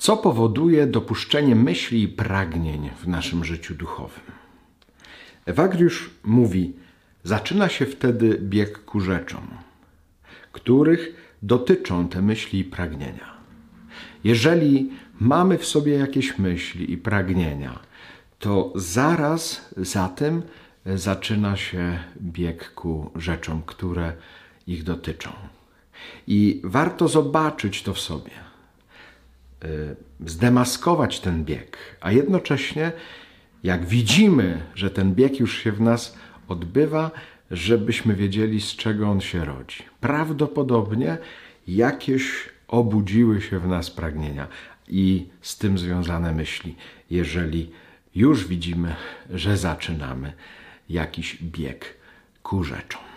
Co powoduje dopuszczenie myśli i pragnień w naszym życiu duchowym? Ewagriusz mówi, zaczyna się wtedy bieg ku rzeczom, których dotyczą te myśli i pragnienia. Jeżeli mamy w sobie jakieś myśli i pragnienia, to zaraz za tym zaczyna się bieg ku rzeczom, które ich dotyczą. I warto zobaczyć to w sobie, zdemaskować ten bieg, a jednocześnie, jak widzimy, że ten bieg już się w nas odbywa, żebyśmy wiedzieli, z czego on się rodzi. Prawdopodobnie jakieś obudziły się w nas pragnienia i z tym związane myśli, jeżeli już widzimy, że zaczynamy jakiś bieg ku rzeczom.